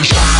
stage.